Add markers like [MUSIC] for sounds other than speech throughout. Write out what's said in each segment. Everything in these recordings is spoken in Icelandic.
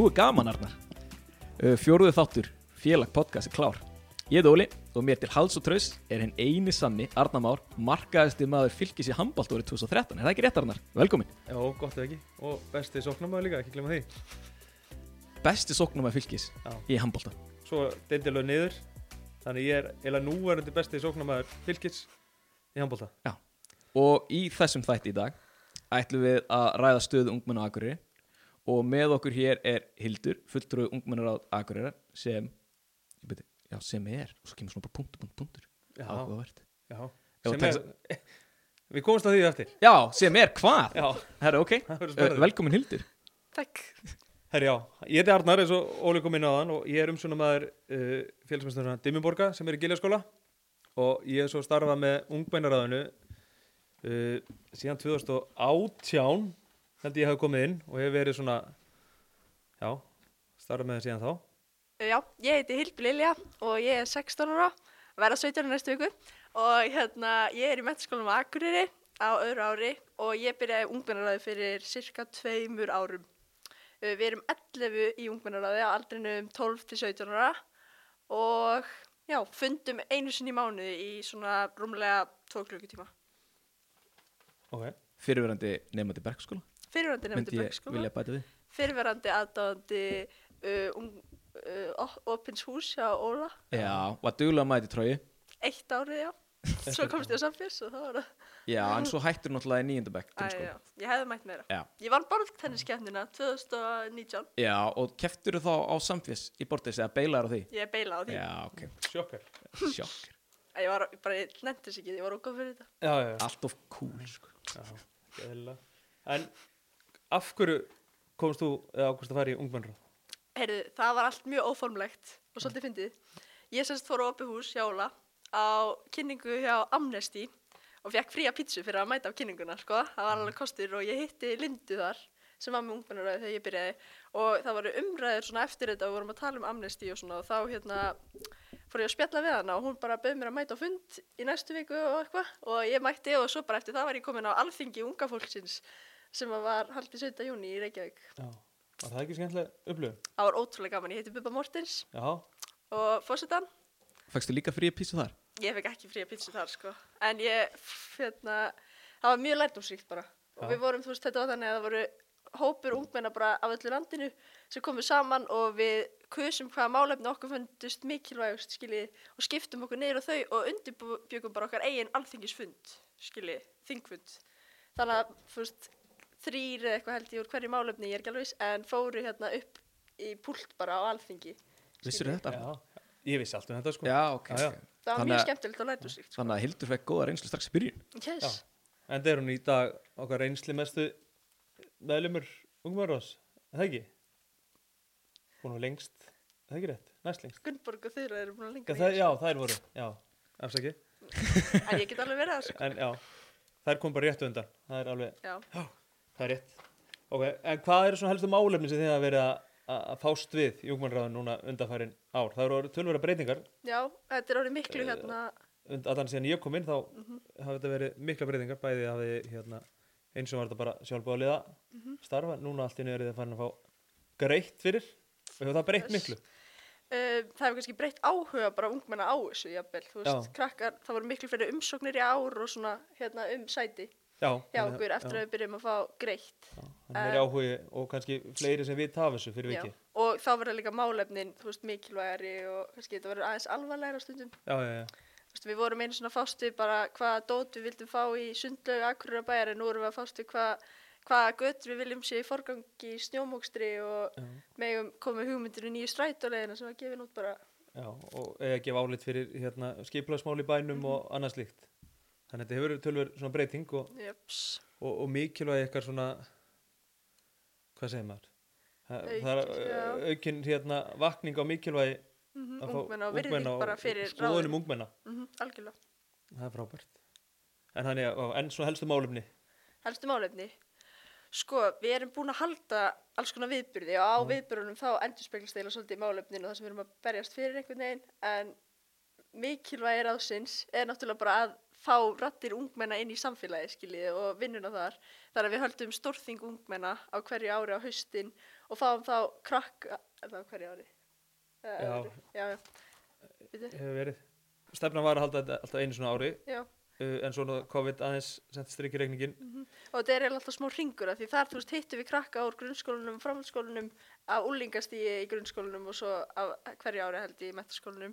Nú er gaman, Arnar. Uh, Fjóruðu þáttur, félag podcast er klár. Ég er Óli og mér til hals og traus er henn eini sanni, Arnar Már, markaðasti maður fylgis í handbált árið 2013. Er það ekki rétt, Arnar? Velkomin. Já, gott eða ekki. Og besti sóknarmæður líka, ekki glemma því. Besti sóknum að fylgis Já. í handbólta. Svo deildilög niður. Þannig ég er eða núverandi besti sóknarmæður fylgis í handbólta. Og í þessum þætti í dag ætlum við að ræða stöðu ungmenna á Akureyri og með okkur hér er Hildur, fulltrúi ungmennar á Akureyri sem, ég beti, já, sem er, og svo kemur svona bara punktur, punktur, punktur, áhugavert. já. Sem er, [LAUGHS] við komumst að því eftir. Já, sem er hvað? Já, Herra, ok, [LAUGHS] spennandi. velkomin Hildur. Takk. Herri, já. Ég heiti Arnar, eins og Óli kom inn á þann og ég er umsjónamæður uh, félagsmyndsturna Dimmuborga sem er í Giljaskóla og ég er svo starfað með ungmennaráðinu uh, síðan 2018 held ég hafi komið inn og hef verið svona, já, starfað með það síðan þá. Já, ég heiti Hildur Lilja og ég er 16 ára, að vera 17 ára næstu viku og hérna ég er í mentaskólanum á Akureyri á öðru ári og ég byrjaði ungmennaráði fyrir cirka tveimur árum. Uh, Við erum 11 í ungmennaráði á aldrinu um 12 til 17 ára og já, fundum einu sinni í mánuði í svona rúmlega 2 klukkutíma. Ok. Fyrirverandi nefnandi bergskóla, Fyrirverandi nefndi við. fyrirverandi aðdáðandi uh, um, uh, Opins hús hjá Óla Já, var duglega að mæti trói. eitt árið, já [LAUGHS] svo komst ég á samfés og það var það Já, en svo hættur náttúrulega í nýjöndabæk. Ég hefði mætt meira Já. ég vann borðtenniskefnina 2019 Já, og keftur þá á samfés í bortis eða beilar á því? ég beila á því Já, ok, Sjokkar. sjokk. Æ, ég var bara, ég nefndis ekki, ég var okkur fyrir þetta Já, já, já. Allt of cool, sko. En af hverju komst þú eða ákvæmst að fara í ungmennra? Heyrðu, það var allt mjög óformlegt og svolítið fyndið ég semst fór á opið hús hjá Óla á kynningu hjá Amnesty og fekk fría pítsu fyrir að mæta á kynninguna sko. það var alveg kostur og ég hitti Lindu þar sem var með ungmennaröði þegar ég byrjaði og það voru umræður svona eftir þetta og við vorum að tala um Amnesty og svona og þá hérna fór ég að spjalla við hana og hún bara bauð mér að mæta á fund í næstu viku og eitthvað og ég mætti og svo bara eftir það var ég komin á alþingi unga fólksins sem að var haldið 17. júni í Reykjavík Já. Var það ekki skemmtilega upplöfun? það var ótrúlega gaman, ég heiti Bubba Mortens Já. og fórsetan Fækstu líka frí písu þar? ég fekk ekki fría pítsu þar sko en ég, hérna það var mjög lærdómsríkt bara og Já. við vorum, þú veist, þetta var þannig að það voru hópur ungmenna bara af öllu landinu sem komu saman og við kusum hvaða málefni okkur fundust mikilvægust skiljið og skiptum okkur á þau og undirbjögum bara okkar eigin alþingisfund skiljið, þingfund þannig að, þú veist, þrýr eða eitthvað held ég úr hverju málefni, ég er ekki alveg viss en fóru hérna upp í púlt bara á alþingi Vissir þetta? Já. Ég vissi allt um þetta sko. Já, ok. Já, já. það var Þannig mjög að- skemmtilegt og lærdómsríkt sko. Þannig að Hildur fekk góða reynslu strax í byrjun. yes. En það er hún í dag okkar reynsli mestu meðlumur ungmennarás. Er það ekki? Hún var lengst. Er það ekki rétt? Næst lengst. Gunnborg og þeirra eru búin að Já, lengra það, já, þær voru. Já, afsaki. en ég get alveg verið það sko. En já, þær kom bara rétt undan. Það er alveg, já. Það er rétt. Ok, en hvað eru svona helstu málefni sem þið hafa verið að, að að fást við í ungmennarráðin núna undanfærin ár? Það eru tölvöra breytingar. já, þetta er orðið miklu Eh, hérna að þannig síðan ég kom inn þá Mhm. hafa þetta verið mikla breytingar. Bæði hafi hérna, eins og var þetta bara sjálfbáðliða Mhm. starfa. Núna allt nöður er þið farin að fá greitt fyrir og hefur það breytt Yes. miklu. uh, það hefur kannski breytt áhuga bara ungmenna á þessu jafnvel, þú veist, Já. krakkar það voru miklu fyrir umsóknir í ár og svona hérna um sæti Já, hjá að- okkur eftir já, að við byrjum að fá greitt er Eh, áhugi og kannski fleiri sem við tafa þessu fyrir Já. viki. og þá verða líka málefnin, þú veist, mikilvægari og kannski þetta verður aðeins alvarlegra stundum Já, já, já. Þú veist, við vorum einu svona fást við bara hvaða dót við vildum fá í sundlaug akkurir bæjar en nú erum við að fást við hvað hvaða götur við viljum sé í forgangi í snjómókstri og já. megum komið hugmyndir í nýju strætólegina sem var gefin út bara Já, og eða gefa álit fyrir hérna, skiplagsmál í bænum Mhm. og annað slíkt. Þannig að þetta hefur tölver svona breyting og, jöps, og, og mikilvæg eitthvað svona, hvað segir maður? Það, Auk- það er já. uh, aukin hérna, vakning á mikilvægi mm að fá ungmenna og virðing bara fyrir skoðunum ungmenna. mm algjörlega. Það er frábært. En þannig að, en svo helstu málefni. Helstu málefni. Sko, við erum búin að halda alls konar viðbyrði og á Já. viðbyrðunum þá endur speglast eila svolítið málefnin og það sem við erum að berjast fyrir einhvern veginn en mikilvægir ásins er náttúrulega bara að fá rattir ungmenna inn í samfélagi skiljið og vinnuna þar. Þannig að við höldum stórþing ungmenna á hverju ári á haustin og fáum þá krakka það á hverju ári? Eh, Já. já, já. Hefur verið. Stefnan var að halda þetta alltaf einu svona ári. Já. uh, en svona COVID aðeins sendi strikki reikningin og þetta er alltaf smá ringur því þar þú veist hittum við krakka úr grunnskólanum framhaldsskólanum af úlingastíi í grunnskólanum og svo hverju ári held í metaskólanum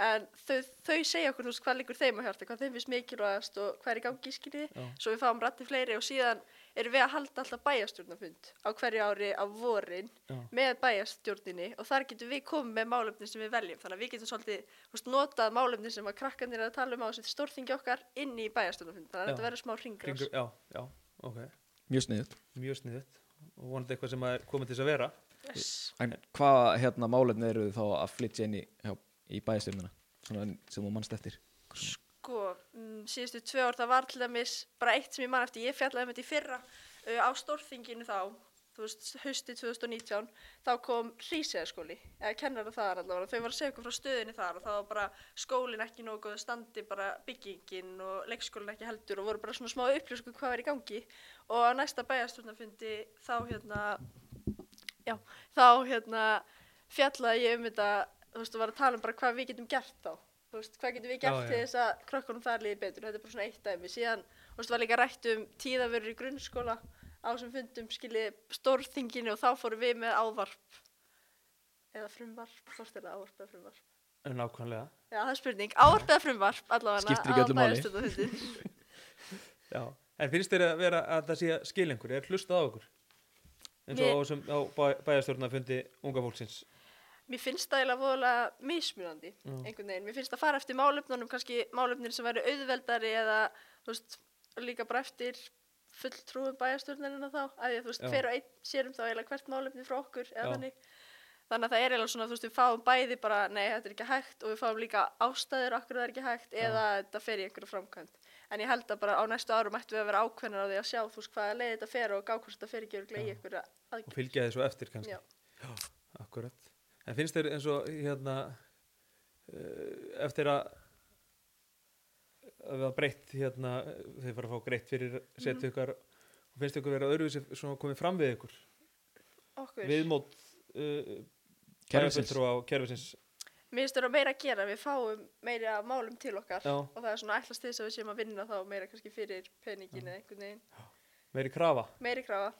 en þau, þau segja okkur þú veist hvað líkur þeim að hjarta hvað þeim finnst mikilvægast og hvað er í gangi skiljiði. Já. svo við fáum rætti fleiri og síðan erum við að halda alltaf bæjastjórnafund á hverju ári á vorin Já. með bæjastjórninni og þar getum við komið með málefni sem við veljum. Þannig að við getum svolítið veist, notað málefni sem að krakkanir er að tala um á þessi stórþingi okkar inn í bæjastjórnafund þannig að þetta verður smá ringur Kringu, já, já, ok, mjög sniðut mjög sniðut og vonandi eitthvað sem er komið til þess að vera. Yes. en hvað hérna málefni eru þið þá að flytja inn í, já, í bæðistjórnuna svona sem þú mannst eftir. Sko, mm, síðustu tvö ár það var til dæmis bara eitt sem ég man eftir, ég fjallaði um þetta í fyrra uh, á stórþinginu þá, þú veist, hausti 2019, þá kom hrísæðaskóli, eða kennara þar allavega, þau var að segja okkur frá stöðinni þar og það var bara skólinn ekki góðu standi, bara byggingin og leikskólinn ekki heldur og voru bara svona smá upplýsku hvað var í gangi. Og á næsta bæjastjórnafundi þá hérna, já, þá hérna fjallaði ég um þetta, þú veist, og var að tala um bara hvað við getum gert þá. Þú veist, hvað getum við Já, gert já. til þess að krökkunum þar líði betur, þetta er bara svona eitt dæmi. Síðan, þú veist, var líka rætt um tíðavörur í grunnskóla. Á sem fundum skilji stórþinginu og þá fórum við með ávarp. Eða frumvarp, hvort er það ávarp eða frumvarp? En nákvæmlega. Já, það er spurning, ávarp eða frumvarp allavega Skiptir ekki öllu máli. [LAUGHS] já. en finnst þér að vera að það sé að skilja einhver er hlustað á okkur eins og á, á bæ, bæjarstjórna fundi unga fólksins Mér finnst það eiginlega voðalega mismunandi Já. einhvern veginn. Mér finnst það fara eftir málefnunum, kannski málefnir sem væri auðveldari eða þú veist, líka bara eftir fulltrúum bæjarstjórnarina þá. Að að þú veist, Já. hver og einn sérum þá eiginlega hvert málefni frá okkur Já. þannig. Þannig að það er eiginlega svona, þú veist, við fáum bæði bara, nei, þetta er ekki hægt og við fáum líka ástæður okkur það er ekki hægt eða þetta fer í einhverju framkvæmt. En ég held að bara á næstu árum ættum við að vera ákveðnar á því að sjá, þú veist, hvaða leið þetta fer og gá hvort þetta fer ekki Já. og fylgja svo eftir kannski Já. akkurat en finnst þér eins og hérna uh, eftir að að við hafa breytt hérna þeir fara að fá greitt fyrir setu ykkar og finnst ykkur vera öðruvísi svona komið fram við ykkur Okkur. viðmót uh, Kerfisins. bæjarfulltrúa og kerfisins Mér finnst það meira að gera, við fáum meira málum til okkar Já. og það er svona ætlast þess að við séum að vinna þá meira kannski fyrir peningin eða einhvern veginn, meiri krafa meiri krafa.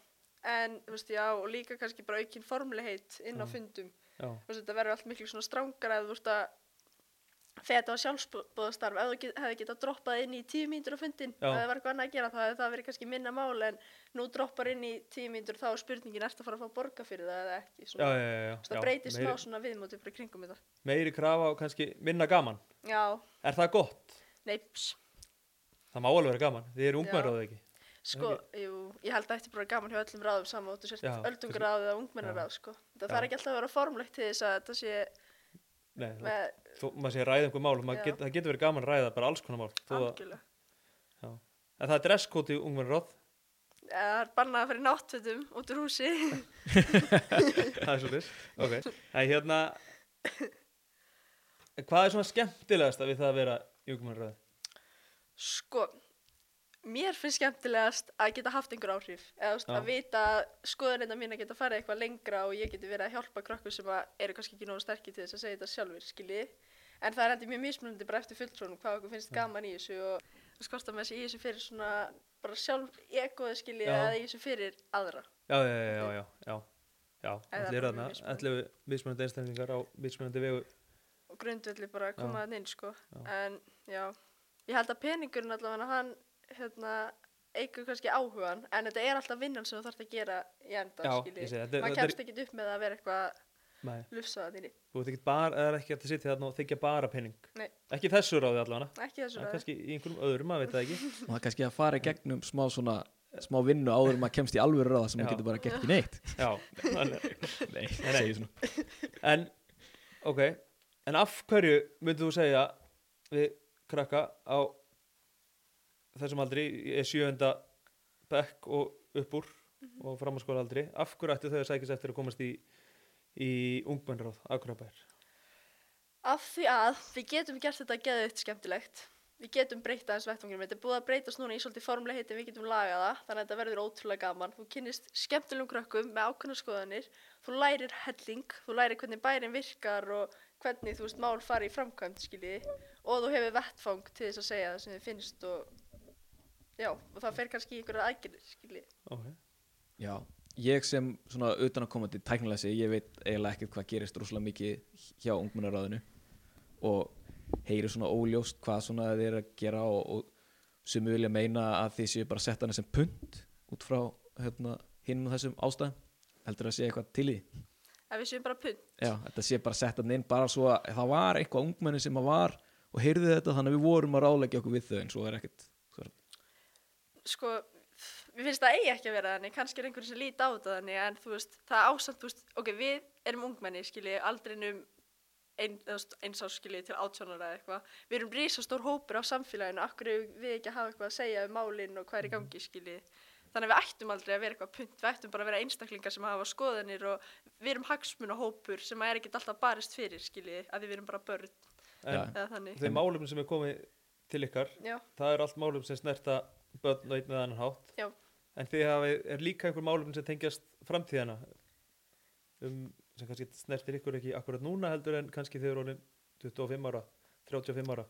En, þú veist, já, og líka kannski bara aukin formlegheit inn á Já. fundum. Veist, þetta verður allt miklu svona strangara eða þú veist að þegar þetta var sjálfsbóðastarf, ef þú get, hefði getað droppað inn í tíu mínútur á fundin, ef það var eitthvað annað að gera, þá hefði það verið kannski minna mál, en nú droppar inn í tíu mínútur, þá er spurningin, ertu að fara að fá borga fyrir það eða ekki? Svona, já, já, já, það breytir smá svona viðmóti í kringum þetta. meiri krafa og kannski minna gaman Já, er það gott? neips. það má alveg vera gaman, þið eru ungmæður á það ekki Sko, jú, ég held að þetta er bara gaman hjá öllum ráðum saman og þú sért Já, öldungaráð eða ungmennaráð, sko. Það Já. þarf ekki alltaf að vera formlegt til þess að þetta sé Nei, þú- með þó maður sé að ræða einhver mál Já. get, það getur verið gaman að ræða bara alls konar mál að, algjörlega. en það er dresskóti ungmennráð Eða Það er bannað að fara í náttfötum út úr húsi. [LAUGHS] það er svolítið ok, en hérna en hvað er svona skemmtilegast við það að vera í ungmennráði Sko, mér finnst skemmtilegast að geta haft einhver áhrif. Eða veist, að vita að skoðanina mín að geta farið eitthvað lengra og ég geti verið að hjálpa krökkur sem að eru kannski ekki nógu sterkir til þess að segja þetta sjálfur, skiljið. En það er endur mjög mismunandi bara eftir fulltrónum hvað okkur finnst gaman í þessu og þú að með þessi í þessu fyrir svona bara sjálf egoði skiljið eða í þessu fyrir aðra. já, já, já, já, já, já, er allir bara þarna, allir mismunandi einstaklingar á mismunandi vegu og grundvelli bara að koma þann inn sko. En já, ég held að peningurinn allavega hann hérna, eigur kannski áhugan en þetta er alltaf vinnan sem þú þarfst að gera í enda Já, skilji, ég segi, þetta maður þetta er- kemst ekki upp með að vera eitthvað Nei, lufsaðan inni, þú ert ekki bara, það er ekki hægt að sitja þarna og þykja bara penning Nei. ekki í þessu ráði allavega ekki þessu en ræði kannski í einhverjum öðrum, maður veit það ekki. Og það er kannski að fara í gegnum smá svona smá vinnu áður en maður kemst í alvöru ráða sem Já. maður getur bara gert ekki [LAUGHS] neitt. Já, þannig [LAUGHS] nei, nei. segir svona. En, ok, en af hverju myndið þú segja við krakka á þessum aldri, er sjöunda bekk og upp úr og framhanskóla aldri, af hverju ættu þau að sækjast eftir að komast í, í ungmennráð, Akurabær? af því að við getum gert þetta geðugt skemmtilegt við getum breytt aðeins vettvanginum, þetta er búið að breytast núna í svolítið formlega heiti, við getum lagað það, þannig að þetta verður ótrúlega gaman. Þú kynnist skemmtilegum krökkum með ákveðna skoðanir, þú lærir helling, þú lærir hvernig bærin virkar og hvernig þú veist mál fari í framkvæmt, skiljiði, og þú hefur vettfang til þess að segja það sem þið finnst og já, og það fer kannski í einhverja aðgerðir, skiljiði. Ok. Já, ég sem svona utan að koma til tæknilega sig, ég veit eiginlega ekkert hvað gerist rosalega mikið hjá ungmennaráðinu og heyri svona óljóst hvað svona þið er að gera og, og sem vilja meina að þið séu bara að setja hana sem punt út frá hérna, hinn og þessum ástæðum heldur að sé eitthvað til í því? Ef við séum bara punt, Já, þetta sé bara að setja hann inn bara svo að það var eitthvað ungmenni sem að var og heyrði þetta þannig að við vorum að ráleggja okkur við þau en svo er ekkert er, sko, við finnst það eigi ekki að vera þannig, kannski er einhverjum sem líti á þetta þannig, en þú veist, það er ásamt, þú veist, ok, við erum ungmenni, skilji, aldrinum ein, eins ár, skilji, til átjónara eða eitthvað, við erum risastór hópur á samfélaginu, akkur erum við ekki að hafa eitthvað að segja um málinn og hvað er í gangi, skilji, þannig að við ættum aldrei að vera eitthvað punt, við ættum bara að vera einstaklingar sem hafa skoðanir og við erum hagsmunahópur sem er ekkert alltaf barist fyrir, skilji, að við erum bara börn eða þannig, þeim málum sem er komið til ykkar, já, það er allt málum sem snerta börn og einn eða annan hátt. já, En hafi, er líka einhver málum sem tengjast framtíðana um, sem kannski snertir ykkur ekki akkurat núna heldur en kannski þegar orðin 25 ára, 35 ára.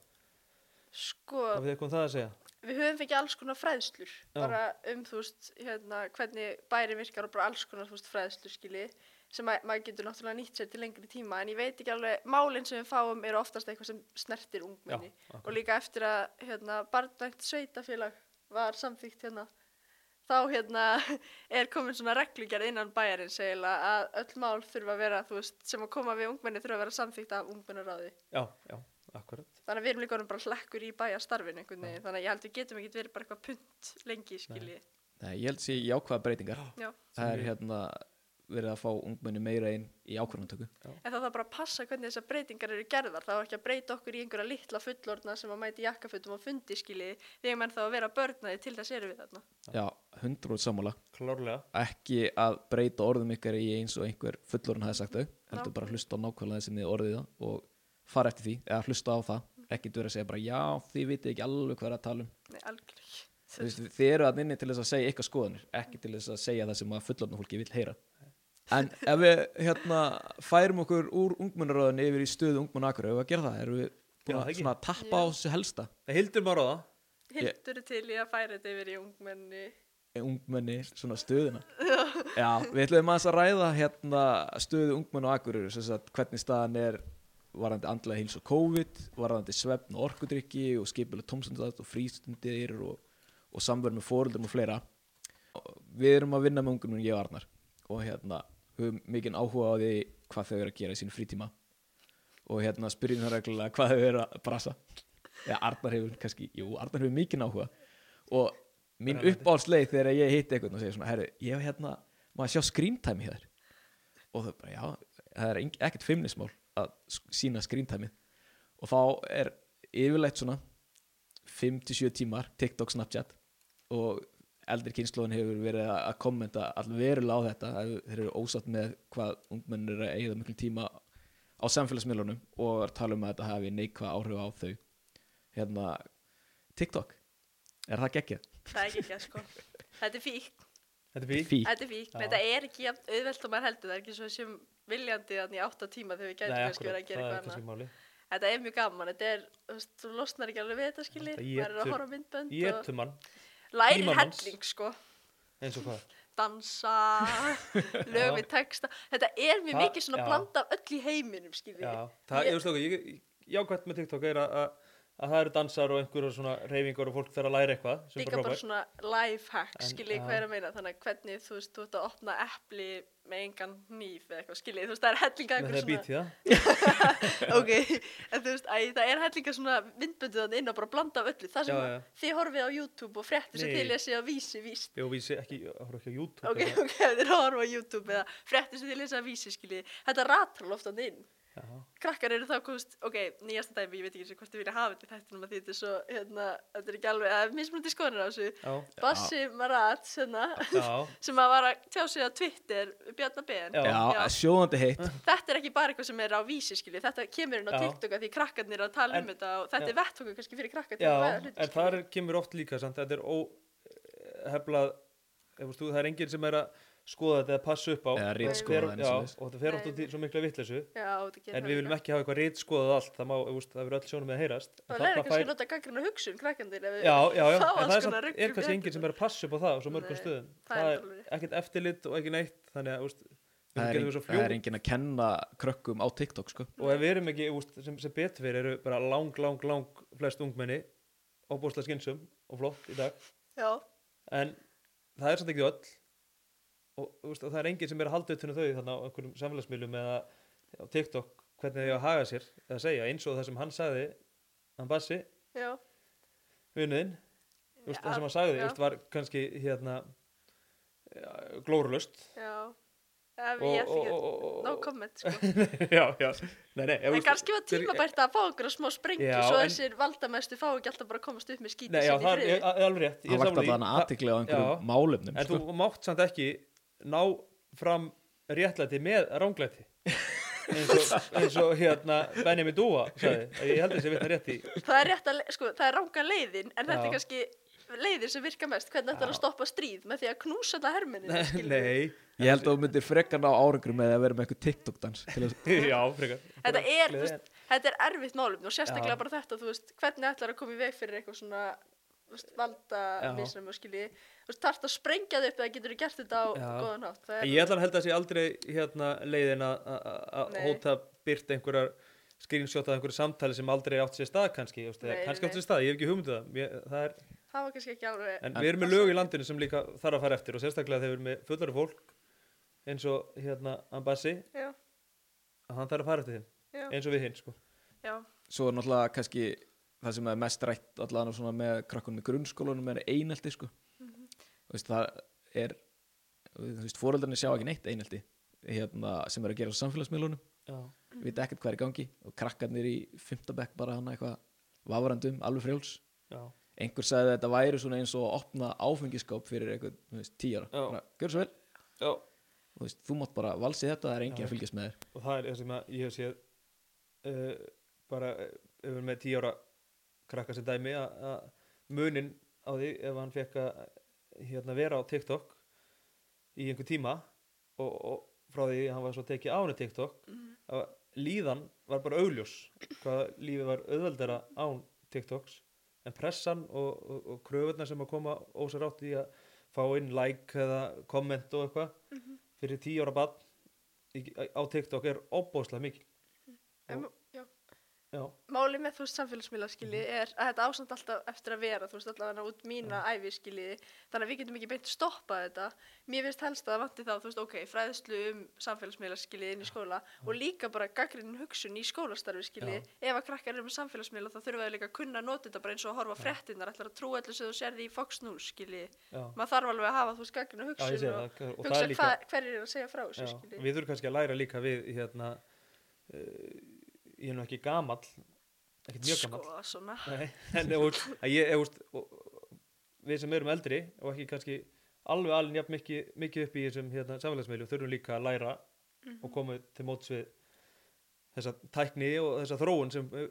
sko, þið eitthvað um það að segja? við höfum fengið alls konar fræðslur Já. bara um þú veist hérna, hvernig bæri virkar og bara alls konar veist, fræðslur skilji sem ma maður getur náttúrulega nýtt sér til lengri tíma en ég veit ekki alveg, málinn sem við fáum eru oftast eitthvað sem snertir ungmenni og líka eftir að hérna, barnvægt sveitafélag var samþýgt hérna. Þá hérna [LAUGHS] er komin svona reglugjörð innan bæjarins eiginlega að öll mál þurfa að vera þú veist, sem að koma við ungmenni þurfa að vera samþýgt af ungmennaráði. Já, já, akkurat. þannig að við erum líka orðin bara hlekkur í veginn, þannig að ég held við getum ekki verið bara eitthvað punt lengi skilji. Nei, ég held sé jákvæða breytingar. Já. það er hérna verið að fá ungmenni meira inn í ákvörðantöku En það þarf bara að passa hvernig þessar breytingar eru gerðar. Það var ekki að breyta okkur í einhverja litla fullorðna sem að mæti jakkafutum og fundi skiljiði. Þegar menn þá að vera börnaði til þess eru við þarna. Já, 100% sammála Klárlega. ekki að breyta orðum ykkar í eins og einhver fullorinn hafi sagt þau heldur bara að hlusta á nákvæmlega sem þið orðið það og fara eftir því, eða hlusta á það ekki vera að segja bara já, þið vitið ekki alveg hvað er að tala um þið eru að inni til þess að segja eitthvað skoðanir ekki til þess að segja það sem að fullorðna fólki vil heyra en ef við hérna færum okkur úr ungmennaröðinni yfir í stöðu ungmennakur ef við að gera það, erum við Já, búin það að ekki. svona tappa á þessu helsta? Hildur maður á það. Hildur er til í að færa þetta yfir í ungmenni. ungmenni svona stöðuna? Já, við ætlum aðeins að ræða hérna stöðu ungmenn og agurir sagt, hvernig staðan er varðandi andlega hils og COVID, varðandi svefn og orkudrykki og skipileg tómstundat og frístundir og, og samverð með fóruldum og fleira. Og við erum að vinna með ungunum ég og Arnar. Og hérna höfum mikinn áhuga á því hvað þau eru að gera í sínu frítíma. Og hérna spyrjum það reglulega hvað þau eru að brasa. Já, Arnar hefur kannski, jú, Arnar hefur mikinn áhuga. Og mín uppáhaldsleið þegar ég hitti eitthvað og segir svona, herru, ég hef hérna maður sjá screen time hér og þau bara, já, það er ekkert feimnismál að sína time og þá er yfirleitt svona 5-7 tímar TikTok, Snapchat og eldri kynnslóðin hefur verið að að kommenta allverulega á þetta að þeir eru ósatt með hvað ungmenn eru að eigða miklu tíma á samfélagsmiðlunum og er að tala um að þetta hafi neikvað áhrif á þau hérna TikTok, er það geggjað? Það er að sko. Þetta er fík. Þetta er fyrir. Fí, Þetta er fík. Þetta er ekki jafn auðvelt og maður heldur. Það er ekki svo sem viljandi þannig í átta tíma þegar við gætum kannski verið að gera er eitthvað annað. Þetta er mjög gaman. Þetta er, þú veist, þú losnar ekki alveg við þetta skilji. Þetta Maður er að horfa myndbönd og Jétum mann, lærir tímamanns. helling sko. eins og hvað. dansa, [LAUGHS] lög við texta þetta er mjög Það- mikið svona já. blanda af öll í heiminum skilji Já, það, ég veist okkur, ég, ég, jákvæmt með TikTok er að, að, að það eru dansar og einhverjum svona reyfingar og fólk fer að læra eitthvað sem er líka bara svona life hack En, skilji já. hvað er að meina þannig að hvernig þú veist þú ert að opna epli með engan hníf eða eitthvað skilji þú veist það er hellinga Með einhver það svona býti það. [LAUGHS] ok, en þú veist, æ, það er hellinga svona myndböndu þannig inn og bara blanda af öllu það sem Já, að já. þið horfið á YouTube og fréttir sem þið lesið á vísi víst Jó, vísi ekki, horf ekki á YouTube. ok, ok, þið horfið á YouTube eða fréttir sem þið lesið á vísi skilji þetta ratar ofta inn Já, krakkar eru þá komist, ok, nýjasta dæmi, ég veit ekki eins og hvort þið vilja hafa þetta í þættinum að því þetta er svo, hérna, þetta er ekki alveg, það er mismunandi skoðanir á þessu. já, Bassi Marat, hérna, já, [LAUGHS] sem að var að tjá sig á Twitter, Bjarnar Ben. Já. Já, sjóðandi heitt. [LAUGHS] Þetta er ekki bara eitthvað sem er á vísi, skilju, þetta kemur inn á Já. TikTok að því krakkarnir eru að tala En- um þetta og þetta en- er vettfóku kannski fyrir krakkar til já, að en þar er- kemur oft líka samt, þetta er óheflað, það er enginn sem er að skoða þetta eða passa upp á. Eða Og ritskoða fer- það, og og þetta fer oft Nei, út í svo mikla gerir En við viljum ekki hafa eitthvað rít skoðað allt, það má, þú veist, það verður öll sjónum með að heyrast. En Það læra kannski fær- að nota gaggrina hugsun við Já, já, já, en það er, samt, er kannski enginn sem er að passa upp á það á svo mörgum Nei, stöðum. það Það er er ekkert eftirlit og ekki neitt, þannig að, við Það er, svo það er fljóð. engin að kenna krökkum á TikTok sko. Og ef við erum ekki, úst, sem, sem betur eru bara lang, lang, lang flest ungmenni, óbúslega skynsum og flott í dag. En það er samt ekki öll. Og, úst, og það er enginn sem er að halda utan um þau þannig á einhverjum samfélagsmiðlum eða á TikTok, hvernig þau eiga að haga sér, eða segja, eins og það sem hann sagði, hann Bassi, Úst, Já, það sem hann sagði já. úst, var kannski hérna ja, glórulust Já, ef og, ég ætti og, ekki no comment sko. [LAUGHS] já, já, nei, nei En kannski var tímabært að fá einhverja smá sprengju Já, svo en- þessir valdamestu fá ekki alltaf bara að komast upp með skítið sinni í það er, friði. alveg rétt ég Það því. alltaf Það- aðtikli á einhverjum Já. málefnum En sko. þú mátt samt ekki ná fram réttlæti með ránglæti eins og, eins og hérna Benjamin Dúa sagði, ég held þessi vitna rétt í Það er að, sko, það er ranga leiðin. En þetta Já. er kannski leiðin sem virka mest? Hvernig þetta er að stoppa stríð með því að knúsa þetta hermennin Nei, Ég held að þú myndir frekar ná árangur með að vera með eitthvað TikTok-dans til að [LAUGHS] já, frekar. Þetta er, veist, þetta er erfitt málum og sérstaklega Já. bara þetta, þú veist, hvernig ætlar að koma í veg fyrir eitthvað svona valda misnum og skilji. Þú þarft að sprengja þau upp eða getur þú gert þetta á Já. góðan hátt? Það Ég ætla að held að sé aldrei hérna leiðin að- að að Nei. hóta byrt einhverjar screenshot af einhverju samtali sem aldrei átt sér stað kannski, Nei, kannski átt sér stað, ég hef ekki hugmyndið það. Mér, það er, það var kannski ekki alveg en, En- við erum með lög í landinu sem líka þarf að fara eftir og sérstaklega þegar við erum með fullari fólk eins og hérna Ambassi, Já, að hann þarf að fara eftir þeim já, eins og við hinn sko. já, Svo er náttúrulega kannski það sem er mest rætt allavega með krakkunum í grunnskólanum er einelti sko. Mhm. Þú veist, það er þú veist, fóreldarnir sjá ekki neitt einelti hérna, sem er að gera á samfélagsmiðlunum Já. Mhm. vita ekkert hvað er í gangi og krakkarnir í fimmtabekk bara hana eitthvað vafrandum, alveg frjáls Já. einhver sagði að þetta væri svona eins og að opna áfengiskáp fyrir eitthvað, bara, gjör svo vel, Já. þú veist, þú mátt bara valsið þetta, það er engin Já. að fylgjast með þér og það er það sem ég hef séð uh, bara uh, yfir með tíu ára krakka sem dæmi að munin á því ef hann fekk að hérna, vera á TikTok í einhver tíma og, og frá því hann var svo tekið á henni TikTok Mhm. að líðan var bara augljós hvað lífið var auðveldara án TikToks en pressan og, og, og kröfurnar sem að koma ósar átt í að fá inn like eða komment og eitthvað Mhm. fyrir tíu ára bann á TikTok er óbóðslega mikil En, já. Já, Máli með þú veist samfélagsmiðla skilji er að þetta ásamt alltaf eftir að vera þú veist allavega út mína ævi skilji þannig að við getum ekki beint stoppað þetta. Mér finnst helst að það vanti þá þú veist ok fræðslu um samfélagsmiðla skilji inn í skóla og líka bara gaggrinn hugsun í skólastarfi skilji ef að krakkar eru með samfélagsmiðla þá þurfa þau líka að kunna að nota þetta bara eins og að horfa á fréttinnar ætlar að trúa allir sem þú sérði í Fox News skilji já, maður þarf alveg að ég er nú ekki gamall ekkert mjög gamall. Sko svona. Nei, en að ég, og, við sem erum eldri og ekki kannski alveg alveg jafn mikið, mikið upp í þessum hérna, samfélagsmiðlum þurfum líka að læra og koma til móts við þessa tækni og þessa þróun sem uh,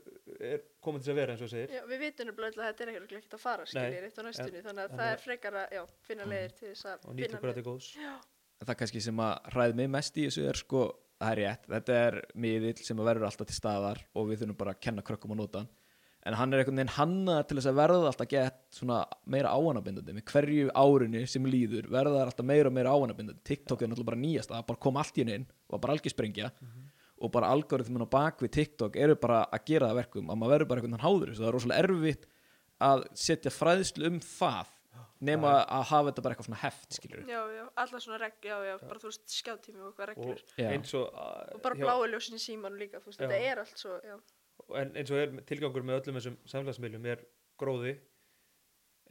er komin til að vera eins og segir. Já, við vitum nefnilega að þetta er ekkert ekkert að fara skiljið eitt á næstunni, þannig að það er frekar að já, finna leiðir til þess að og nýta finna okkur þetta góðs. En það kannski sem að hræði mig mest í þessu er sko, það er rétt, þetta er miðill sem að verður alltaf til staðar og við þurfum bara að kenna krökkum að nota hann. En hann er einhvern veginn hannaður til þess að verða alltaf gett meira áanabindandi með hverju árinu sem líður verða það alltaf meira og meira áanabindandi TikTok er náttúrulega bara nýjast, það bara kom allt í henni inn og bara algjör sprengja og bara algoritmin á bakvið TikTok eru bara að gera það að verkum að maður verður bara einhvern veginn háður þessu, það er rosalega erfitt að setja fræðslu um það nema að hafa þetta bara eitthvað svona heft skilur Já, já, allar svona regl, já, já, bara þú veist skjátími og eitthvað og reglur eins og, uh, og bara hjá- bláu ljósin í símanu líka, þú veist, Já. þetta er allt svo, já, en eins og er tilgangur með öllum þessum samfélagsmiðlum er gróði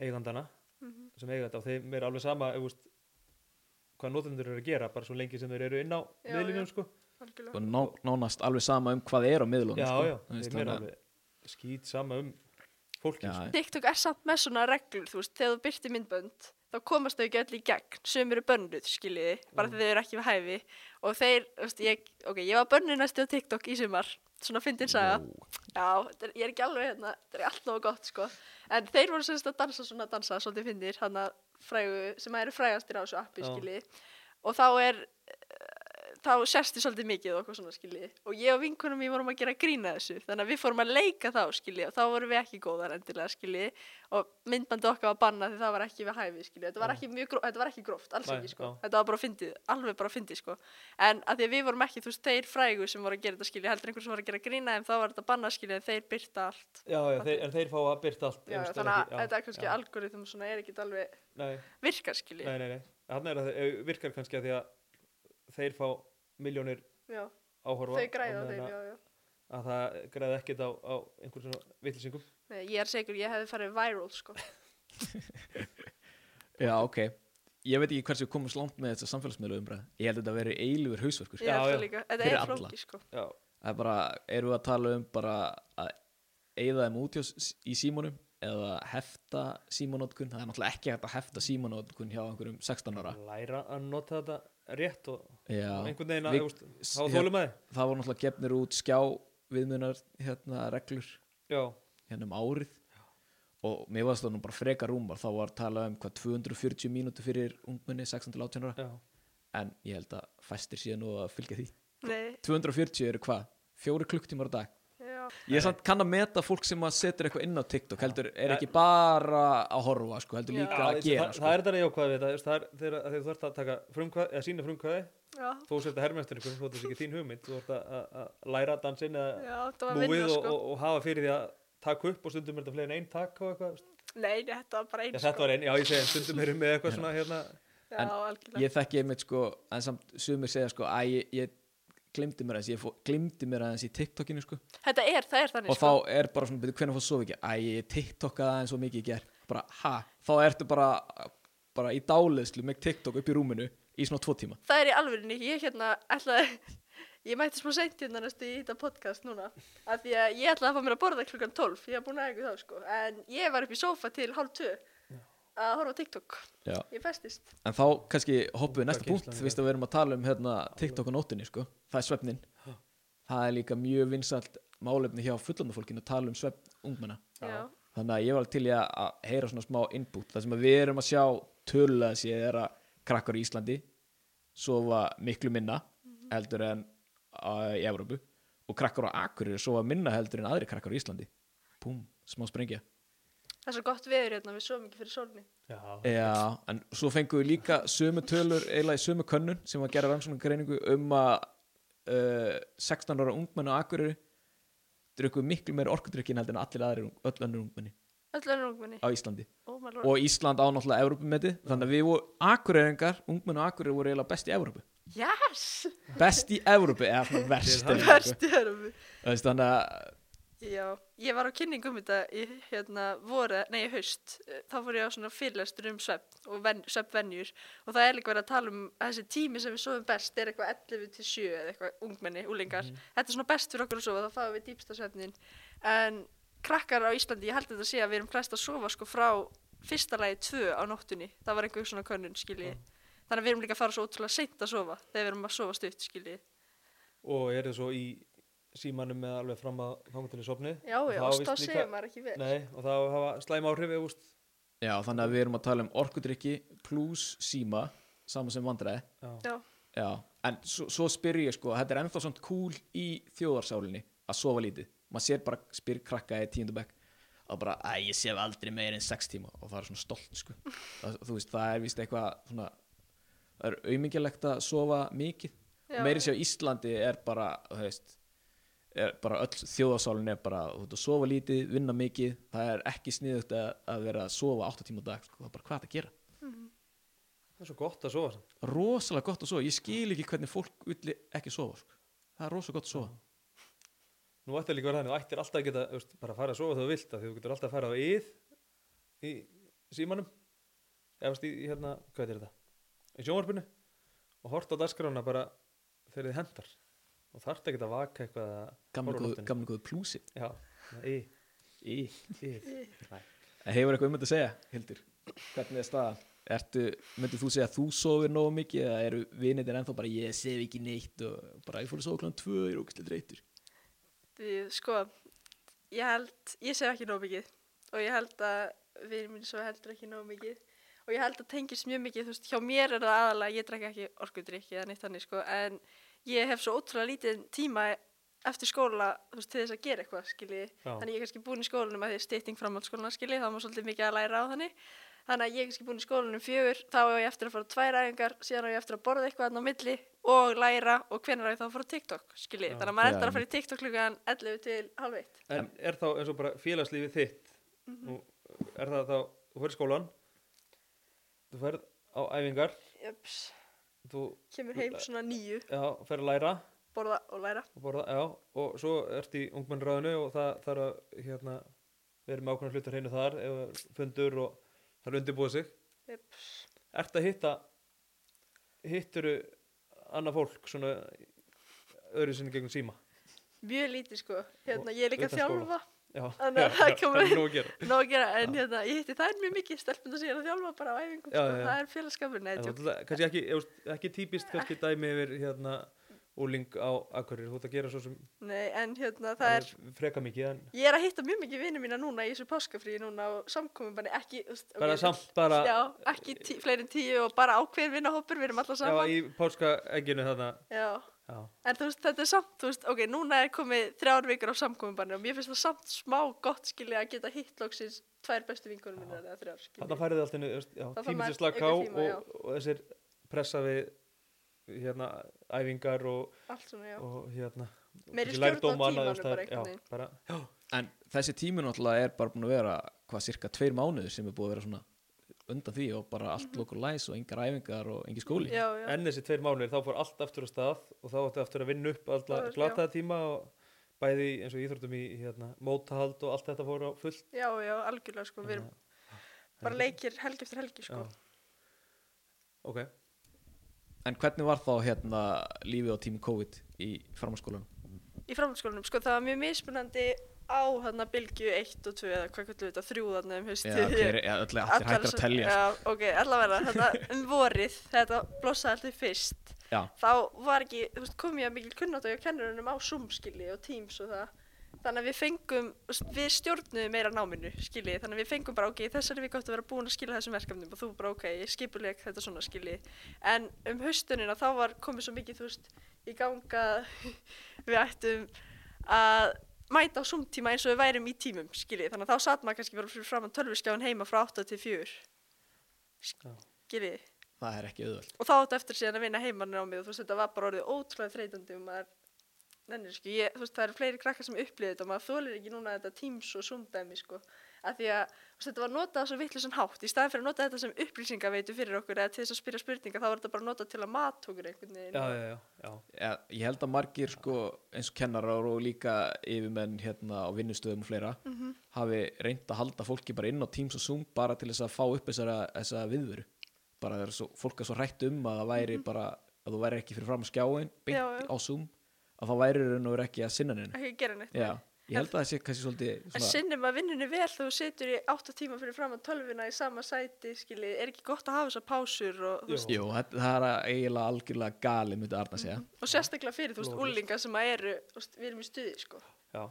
eigandana Mhm. sem eiga þetta og þeim er alveg sama ef, veist, hvað notendur eru að gera bara svo lengi sem þeir eru inn á já. sko. algjörlega. og ná, nánast alveg sama um hvað er á miðlunum já, sko. Þú er skýt sama um fólki Já, sko. TikTok er samt með svona reglur, þú veist, þegar þú byrtir myndbönd þá komast þau ekki öll í gegn. Sem eru bönnuð, skiljiði, bara Mm. þegar þau eru ekki við hæfi. Og þeir, þú veist, ég, ok, ég var bönnuð næstu á TikTok í sumar svona fyndin saga, Wow. já, þetta er, ég er ekki alveg hérna, þetta er allt nógu gott, sko. En þeir voru semst að dansa svona dansa, svolítið fyndir hann að frægu, sem eru frægastir á þessu appi, skiljiði. Og þá er þá sérstu svolítið mikið og okkur svona skiljiði og ég og vinkunum ég vorum að gera grína þessu. Þannig að við fórum að leika þá skiljiði og þá vorum við ekki góðar endilega skiljiði og myndbandi okkar var bannað því það var ekki við hæfi skiljiði þetta var ekki gróft, þetta var ekki gróft, alls ekki sko. þetta var bara fyndið, alveg bara fyndið sko. En að því að við vorum ekki, þú veist, þeir frægu sem voru að gera þetta skiljiði, heldur einhver sem voru að gera grína en þá var þetta bannað skiljiði, þeir byrta allt. Já, já, þeir, en þeir fá að byrta allt já, þannig að þetta er er er að þeir virkar kannski að því að þeir fá miljónir já, áhorfa þau græða þeim, já, já. að það græði ekkert á, á einhvern svona vitlisingum Nei, ég er segur, ég hefði farið viral sko. [LAUGHS] Já, ok. Ég veit ekki hversu við komum slangt með þessa samfélagsmiðlu umræð ég held að þetta veri eilífur hausverkur. Líka, þetta er flóki sko. Já, það er bara, erum við að tala um bara að eigða þeim út í símónum eða hefta símónótkun það er náttúrulega ekki að hefta símónótkun hjá einhverjum 16 ára. Læra að nota þetta rétt og, já, og einhvern veginn að úst, þá þólum að þið það voru náttúrulega gefnir út skjá viðmunar hérna reglur. Já, hérna um árið. Og mér varst það nú bara freka rúmar. Þá var talað um hvað 240 mínútur fyrir ungmenni 16-18 ára. Já, en ég held að fæstir síðan nú að fylgja því. Nei, 240 eru hvað? fjóri klukktímar á dag? já, ég er samt kann að meta fólk sem að setur eitthvað inn á TikTok heldur er ekki bara að horfa sko, heldur Já. líka Já, að gera það, sko. það er þetta jákvæði við þetta það er þegar, þegar þú þarft að taka frumkvæði eða sína frumkvæði já, þó sér þetta hermestur ykkur, þetta sé ekki þín hugmynd þú þarft að, að, að læra dansinn eða já, múið og, sko. og, og hafa fyrir því að taka upp og stundum er þetta fleiri en einn takk og eitthvað Nei, nei, þetta var bara já, einn þetta var einn, já ég segi, stundum erum við eitthvað svona hérna, Já, En algjörlega. ég þekki einmitt sko en samt sumir segja sko að ég, ég glimti mér aðeins ég glimti mér aðeins í TikTokinu sko. Þetta er, það er þannig og sko. þá er bara svona, byrju, hvernig fór svo ekki æ, ég TikTokaði aðeins svo mikið í ger bara, ha, þá ertu bara bara í dáliðslu með TikTok upp í rúminu í svona tvo tíma. Það er í alvörinni, ég hérna ætlaði Ég mætti smá seint hérna næstu í þetta podcast núna af því að ég ætlaði að fá mér að borða klukkan 12 ég hef búin að eitthvað þá sko. En ég var upp í sófa til hálf 2 að horfa á TikTok. Já. Ég festist. En þá kannski hoppum við næsta punkt þú veist að við erum að tala um hérna, TikTok á nóttunni sko. Það er svefnin það er líka mjög vinsalt málefni hjá fullandafólkinu að tala um svefn ungmenna. Já, þannig að ég var til í að- heyra svona smá input. Það sem við erum að sjá tölulega séð er að krakkar í Íslandi sofa miklu minna heldur en uh, í Evrópu. Og krakkar á Akureyri sofa minna heldur en aðri krakkar á Íslandi. Púm, smá sprengja. Það er svo gott veður hérna við svo mikið fyrir sólni. Já, Já, en svo fengum við líka sömu tölur eiginlega í sömu könnun sem var að gera rannsóknar greiningu um að uh, 16 ára ungmenni á Akureyri drukku miklu meir orkudrykkin heldur en allir aðrir ung- öll önnur ungmenni Öll önnur ungmenni? á Íslandi. Oh og Ísland á náttúrulega Evrópumeti þannig að við voru Akureyringar, ungmenni á Akureyri voru eiginlega best í Evrópu. Yes! best í Evrópu eða verst Þú veist, þannig að Já, ég var á kynningum þetta í hérna voru, nei í haust. Þá fór ég á svona fyrirlestur um svepp og ven, sveppvenjur og það er líka verið að tala um að þessi tími sem við sofum best er eitthvað 11 til 7 eða eitthvað ungmenni, úlingar þetta er svona best fyrir okkur að sofa, þá fáum við dýpsta svefnin en krakkar á Íslandi ég held að þetta sé að við erum flest að sofa sko frá fyrsta lagi 2 á nóttunni. Það var einhver svona könnun skilji. Þannig að við erum líka að fara svo ótrúlega seint að sofa þegar við erum að sofa stutt skilji. Og er það svo í símanum með alveg fram að fangutinni sopni Já, já, þá þá segir maður ekki vel. Nei, og það hafa slæm áhrif úst, já, þannig að við erum að tala um orkudrykki pluss síma saman sem vandræði. Já, Já, en svo, svo spyr ég sko þetta er ennþá svona cool í þjóðarsálinni að sofa lítið, maður sér bara spyr krakka í tíundabæk og bara, að ég sef aldrei meir en sex tíma. Og það er svona stolt sko. [LAUGHS] Það, þú veist, það er vist eitthvað svona það er auðmingilegt að sofa mikið. Já. meiri sér á Íslandi er bara þú veist, er bara öll þjóðarsálin er bara, þú veist, að sofa lítið, vinna mikið það er ekki sniðugt að, að vera að sofa 8 tíma á dag, sko, það er bara hvað að gera? Það er svo gott að sofa samt. rosalega gott að sofa, ég skil ekki hvernig fólk vill ekki sofa sko. það er rosalega gott að sofa. Nú ætti líka að vera þannig, þú ættir alltaf að geta úst, bara að fara að sofa þegar þú vilt af því þú getur alltaf að fara á yð í símanum. Eða veist, í, í hérna, hvað er þetta? Í sjónvarpinu. Og horta á dagskrána bara þegar þið hendar og þarft ekki að vaka eitthvað að gamla góðu, plúsi já, í, í í. Nei. Hefur eitthvað um þetta að segja, Hildur? Hvernig er staða? Ertu, myndir þú segja að þú sofir nógu mikið eða eru vinir ennþá bara ég sef ekki neitt og bara ég fór að sofa kláðan tvö ég er ógæslega dreyktur Því, sko, ég held, ég sef ekki nóg mikið. Og ég held að vinur mín svo heldur ekki nóg mikið. Og ég held að tengist mjög mikið, þú veist, hjá mér er það aðalega, ég drekka ekki orkudrykki eða neitt þannig, sko, en ég hef svo ótrúlega lítið tíma eftir skóla, veist, til þess að gera eitthvað, skilji, Já. þannig ég er kannski búin í skólanum að því stytting framhaldsskólana, skilji, þá er maður svolítið mikið að læra á þannig, þannig að ég er kannski búin í skólanum fjögur, þá á ég eftir að fara tvær æfingar, síðan á ég eftir að borða eitthvað þarna á milli og læra og hvenær á ég þá að fara á TikTok, skilji, Já. þannig að maður endar að fara í TikTok klukkan 11 til halv eitt. en er þá eins og bara félagslífið þitt Mhm. nú, er það þá, þú fyrir skólan þú ferð á æfingar Jöps, þú kemur heim svona nýju, já, fer að læra. Borða og læra. og borða, já, og svo ert í ungmennráðinu og það þarf að hérna, vera með ákveðna hlutur hreinu þar er fundur og það er undirbúið sig. Jöps, ert að hitta hitturu annað fólk svona öðru sinni gegnum síma? Mjög lítið sko, hérna ég er líka að utan skóla. Já, Þannig að já, það já, það er nóg að gera. en hérna ég hitti þær mjög mikið, stelpuna sem ég er að þjálfa bara á æfingum, Já, sko, já, já. það er félagskapur, það, kannski ekki, ekki típist kannski dæmi yfir hérna úling á Akureyri, þú ert að gera svo sem Nei, en hérna það er, freka mikið en ég er að hitta mjög mikið vinið mína núna í þessu páskafríi núna og samkomum bara ekki, bara ok, samt bara Já, ekki tí, fleiri en tíu og bara ákveðin vinnahópur, við erum alla já, saman. í páska egginu þarna. Já, já, en þú veist, þetta er samt, þú veist, ok, núna er komið þrjár vikur á samkominbanni og mér finnst það samt smá gott skilja að geta hitt loksins tvær bestu vinkonum minna eða þrjár, skilja. þarna færið allt innu tímið sér slaka á já. og, og þessir pressa við hérna æfingar og, Allt svona, já. og hérna Meiri stjórn á og staðar. bara einhvern já, veginn. bara, já, En þessi tími náttúrulega er bara búin að vera hvað cirka tveir mánuður sem er búið að vera svona undan því og bara allt lokur læs og engar æfingar og engi skóli Mhm. Já, já. en þessi tveir mánuðir þá fór allt aftur á stað og þá áttu aftur að vinna upp alltaf glataða tíma og bæði eins og íþróttum í hérna, mótahald og allt þetta fór á fullt Já, já, algjörlega, sko, við erum bara leikir helgi eftir helgi, sko. Já. ok, En hvernig var þá hérna lífið á tími COVID í framhaldsskólanum? Í framhaldsskólanum, sko, það var mjög mismunandi á þarna bylgju 1 og 2 eða hvað kallu þetta, þrjú þarna um Já, haustið. hver, ja, allir, allir hættir að telja sko. Já, ok, allavega, þetta um vorið, þetta blossaði alltaf fyrst. Já, Þá var ekki, þú veist, kom ég að mikil kunnátt á kennurunum á Zoom, skilji, og Teams og það. Þannig að við fengum, við stjórnuðum meira náminu, skilji, þannig að við fengum bara, ok, þessari viku áttu að vera búin að skila þessum verkefnum og þú bara, ok, ég skipuleg þetta svona, skilji. En um haustunina þá var komið svo mikið, þú veist, í ganga [LAUGHS] við ættum að mæta á Zoom tíma eins og við værum í tímum, skilji, þannig að þá satt maður kannski bara fyrir fram að tölviskjáin heima frá 8 til 4, Já. skilji það er ekki auðvöld og þá áttu eftir síðan að vinna heimann á mig og þú veist þetta var bara orðið ótrúlega þreytandi og maður nennir sko, ég, þú veist það eru fleiri krakkar sem upplýði þetta og maður þólir ekki núna þetta Teams og Zoom dæmi sko. Af því að þetta var notað á svo vittlusan hátt. Í staðin fyrir að nota þetta sem upplýsingaveitu fyrir okkur eða til þess að spyrja spurninga þá var þetta bara notað til að mat okkur einhvern veginn. Já, já, já, já. ja, Ég held að margir sko eins og kennarar og líka yfirmenn hérna á vinnustöðum og fleira Mhm. hafi reynd að halda fólki bara inn á Teams og Zoom bara til þess að fá upp þessara, þessa viðveru. Bara það er svo, fólk er svo hrætt um að það væri bara að þú væri ekki fyrir fram að skjáin beint á Zoom að þá væri raun og veru ekki að sinna neina ég held að það sé kannski svolítið En svona, sinnum að vinnunni vel þú situr í 8 tíma fyrir fram að tölvuna í sama sæti, skilji, er ekki gott að hafa þessar pásur og, þú Jú. þetta, það er eiginlega algjörlega gali myndi Arna segja. Og sérstaklega fyrir, þú veist, úlinga sem að eru, við erum í stuði, sko. já,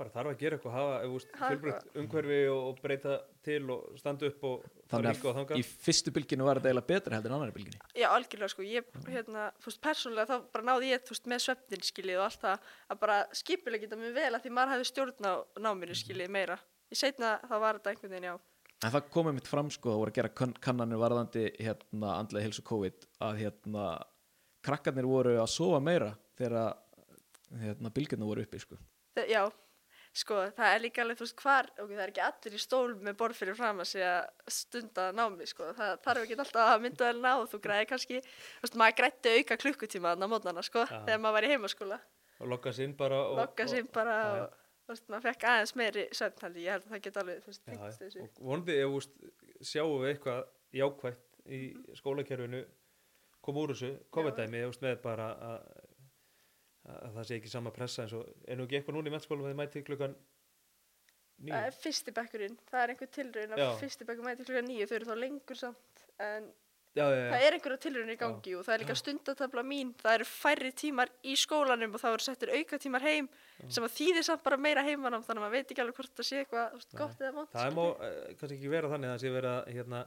bara þarf að gera eitthvað hafa, ef fjölbreytt umhverfi og, og breyta til og standa upp og fara Þannig ríka og að þangað í fyrstu bylginu var þetta eiginlega betra heldur en annari bylginu Já, algjörlega, sko, ég, hérna, þú veist, persónulega þá bara náði ég, þú veist, með svefnin, skiljið og allt það, að bara skipilega geta mig vel að því maður hefði stjórn á náminu, skiljið, meira. Í seinna þá var þetta einhvern veginn, já. En það komið mitt fram sko, það voru að gera kann- kannanir varðandi hérna andlega hilsu COVID að hérna krakkarnir voru að sofa meira þegar hérna bylgjurnar voru uppi sko. Þe já, sko, það er líka alveg, þú veist, hvar, ok, það er ekki allir í stól með borð fyrir fram að segja stunda námi, sko, það þarf ekki alltaf að mynda vel ná, þú græði kannski, þú veist, maður grætti auka klukkutíma þarna á mótnana, sko, Já. þegar maður var í heimaskóla, og lokka sig inn bara og, lokka og, sér bara já, já. og, þú veist, maður fekk aðeins meiri svefn, haldi, ég held að það geta alveg, þú veist, tengst þessu. og vonandi ef veist, sjáum við eitthvað jákvætt í skólakerfinu koma úr þessu, COVID-dæmi þú veist, með bara að að það sé ekki sama pressa eins og er nú ekki eitthvað núna í mennskólum að þið mæti klukkan nýju? Það er fyrsti bekkurinn, það er einhver Já. að fyrsti bekkur mæti klukkan nýju, þau eru þá lengur samt en Já, já, það já, er einhverja tilraun í gangi og það er líka stundatabla mín, það eru færri tímar í skólanum og það eru settir auka tímar heim sem að þýðir samt bara meira heimanám þannig að maður veit ekki alveg hvort það sé eitthvað gott eða vont það er má eh, kannski ekki vera þannig að það sé vera hérna,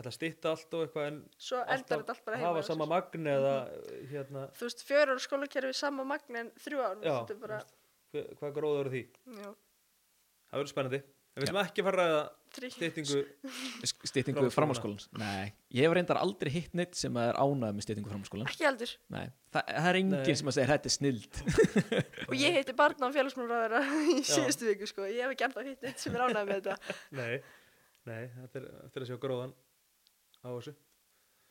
þetta stitta allt og eitthvað en svo endar þetta allt bara heima hafa sama sér. magn eða hérna, þú veist, fjör ára skólakerfi sama magn en þrjú ár já, þetta er bara, hva, hvað gróður eru því? Já, það verður spennandi. En við ætlum ekki að fara að [LAUGHS] styttingu Framhaldsskólans. framhalskólans Nei, ég hef reyndar aldrei hitt neitt sem er ánægð með styttingu framhalskólans ekki heldur. Nei, Þa, það er enginn sem að segja þetta er snild. [LAUGHS] Og ég heiti barna á félagsmálraðara [LAUGHS] í síðustu viku sko, ég hef ekki ennþá hitt neitt sem er ánægð með þetta. Nei, nei, þetta er eftir að sjá gróðan á þessu.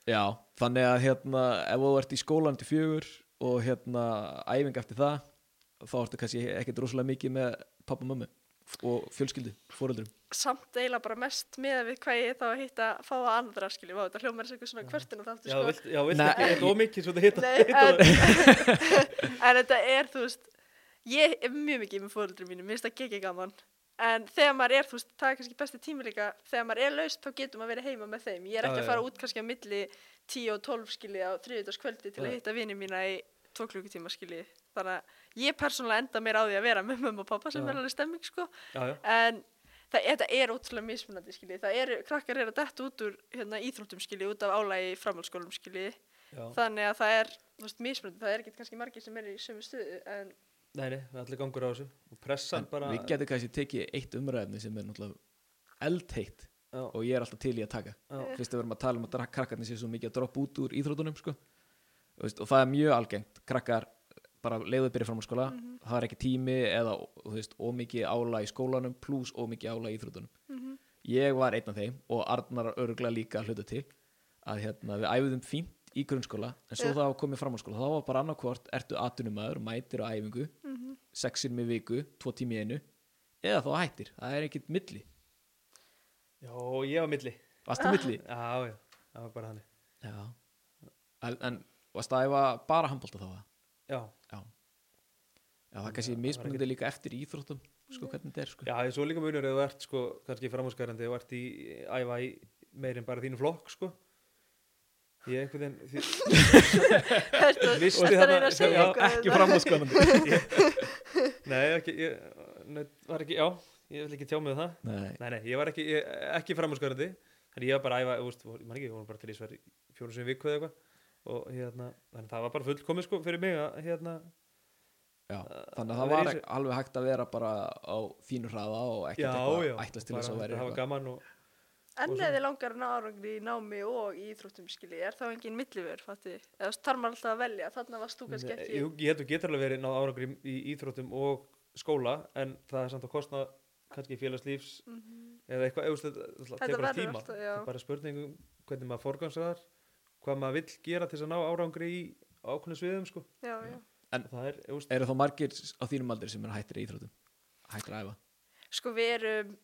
Já, þannig að hérna ef þú ert í skólan til fjögur og hérna æfing eftir það þá ertu kannski ekkert rosalega mikið með pappa og mömmu og fjölskyldu, fóreldrum samt eiginlega bara mest með við hvað ég þá að hitta fá að andra skilji, vá þetta hljómar er eitthvað svona kvörtun og þáttu já, sko. vilt, já, vilt ekki eitthvað ómikið svo þetta hitta, Nei, hitta en, [LAUGHS] en þetta er, þú veist, ég er mjög mikið með fóreldrum mínum, mér finnst það ekki gaman. En þegar maður er, þú veist, það er kannski besti tími líka, þegar maður er laust, þá getur maður verið heima með þeim. Ég er ekki að fara út kannski á milli 10 og 12 skilji á þriðudagskvöldi til að hitta vini mína í tvo klukkutíma skilji. Þannig að ég persónulega enda mér á því að vera með mömmu og pappa sem Já. er alveg stemming, sko. já, já, En það, þetta er ótrúlega mismunandi, skilji. Það eru, krakkar eru að detta út úr hérna, íþróttum, skilji, út af álægi framhaldsskólum, skilji þannig að það er veist, mismunandi, það er ekki kannski margir sem eru í sömu stöðu en nei, nei, allir gangur á þessu. Og pressan En bara Við getum kannski tekið eitt umræðni sem er náttúrulega eldheitt já, og ég er alltaf til í að taka. Fyrst að við erum að tala um að krakkarnir séu svo mikið að droppa út úr íþrótunum sko. Þú veist, og það er mjög algengt. Krakkar bara leiðu byrja fram á skóla það er ekki tími eða þú veist, ómikið ála í skólanum pluss ómikið ála í íþrótunum ég var einn af þeim og Arnar örgulega líka að hluta til að hérna, við æfðum fínt í grunnskóla en svo Já. það komið fram á skóla þá var bara annarkvort ertu atunumæður, mætir á æfingu sexin með viku, tvo tími í einu eða þá hættir, það er ekkit milli. Já, ég var milli. Varstu milli? já, já, það var bara þannig. Já. En, en varstu að æfa bara handbólta þá? já, Já. Já, það er kannski Það var mismunandi líka eftir íþróttum sko hvernig þetta er sko. Já, ég svo líka munur ef þú ert sko, kannski framhúskarandi og ert í æfa í meir en bara þínu flokk sko. Ég einhvern veginn því- [LAUGHS] Missti ertu að reyna að segja eitthvað Ekki hérna? [LAUGHS] [LAUGHS] nei, ekki, ég, nei, var ekki, já ég vil ekki tjá mig um það. Nei, Nei, nei, ég var ekki, ég, ekki framhúsgarandi Þannig ég var bara að æfa, þú veist, ég man ekki, ég var bara til í sver fjórum sem viku eða eitthvað. Og hérna, þannig það var bara fullkomið sko fyrir mig að hérna, já Þannig að það það var alveg hægt að vera bara á þínu hraða og ekkert já, eitthvað já ætlast til þess að vera eitthvað. gaman og, En ef þið langar að ná árangri í námi og í íþróttum skilji, er þá engin millivör, fatti? Eða þarf maður alltaf að velja, þarna varst þú kannski ekki. jú, ég held að þú getur alveg verið náð árangur í, í íþróttum og skóla en það er samt að kostna kannski félagslífs Mhm. eða eitthvað, eða, þetta, þetta Þetta tekur verður tíma alltaf, það er bara spurningum hvernig maður forgansraðar hvað maður vill gera til þess að ná árangri í ákveðnum sviðum sko. Já, já. það er, Eru þá margir á þínum aldri sem er hættir í íþróttum? Hættir að æfa? Sko við erum,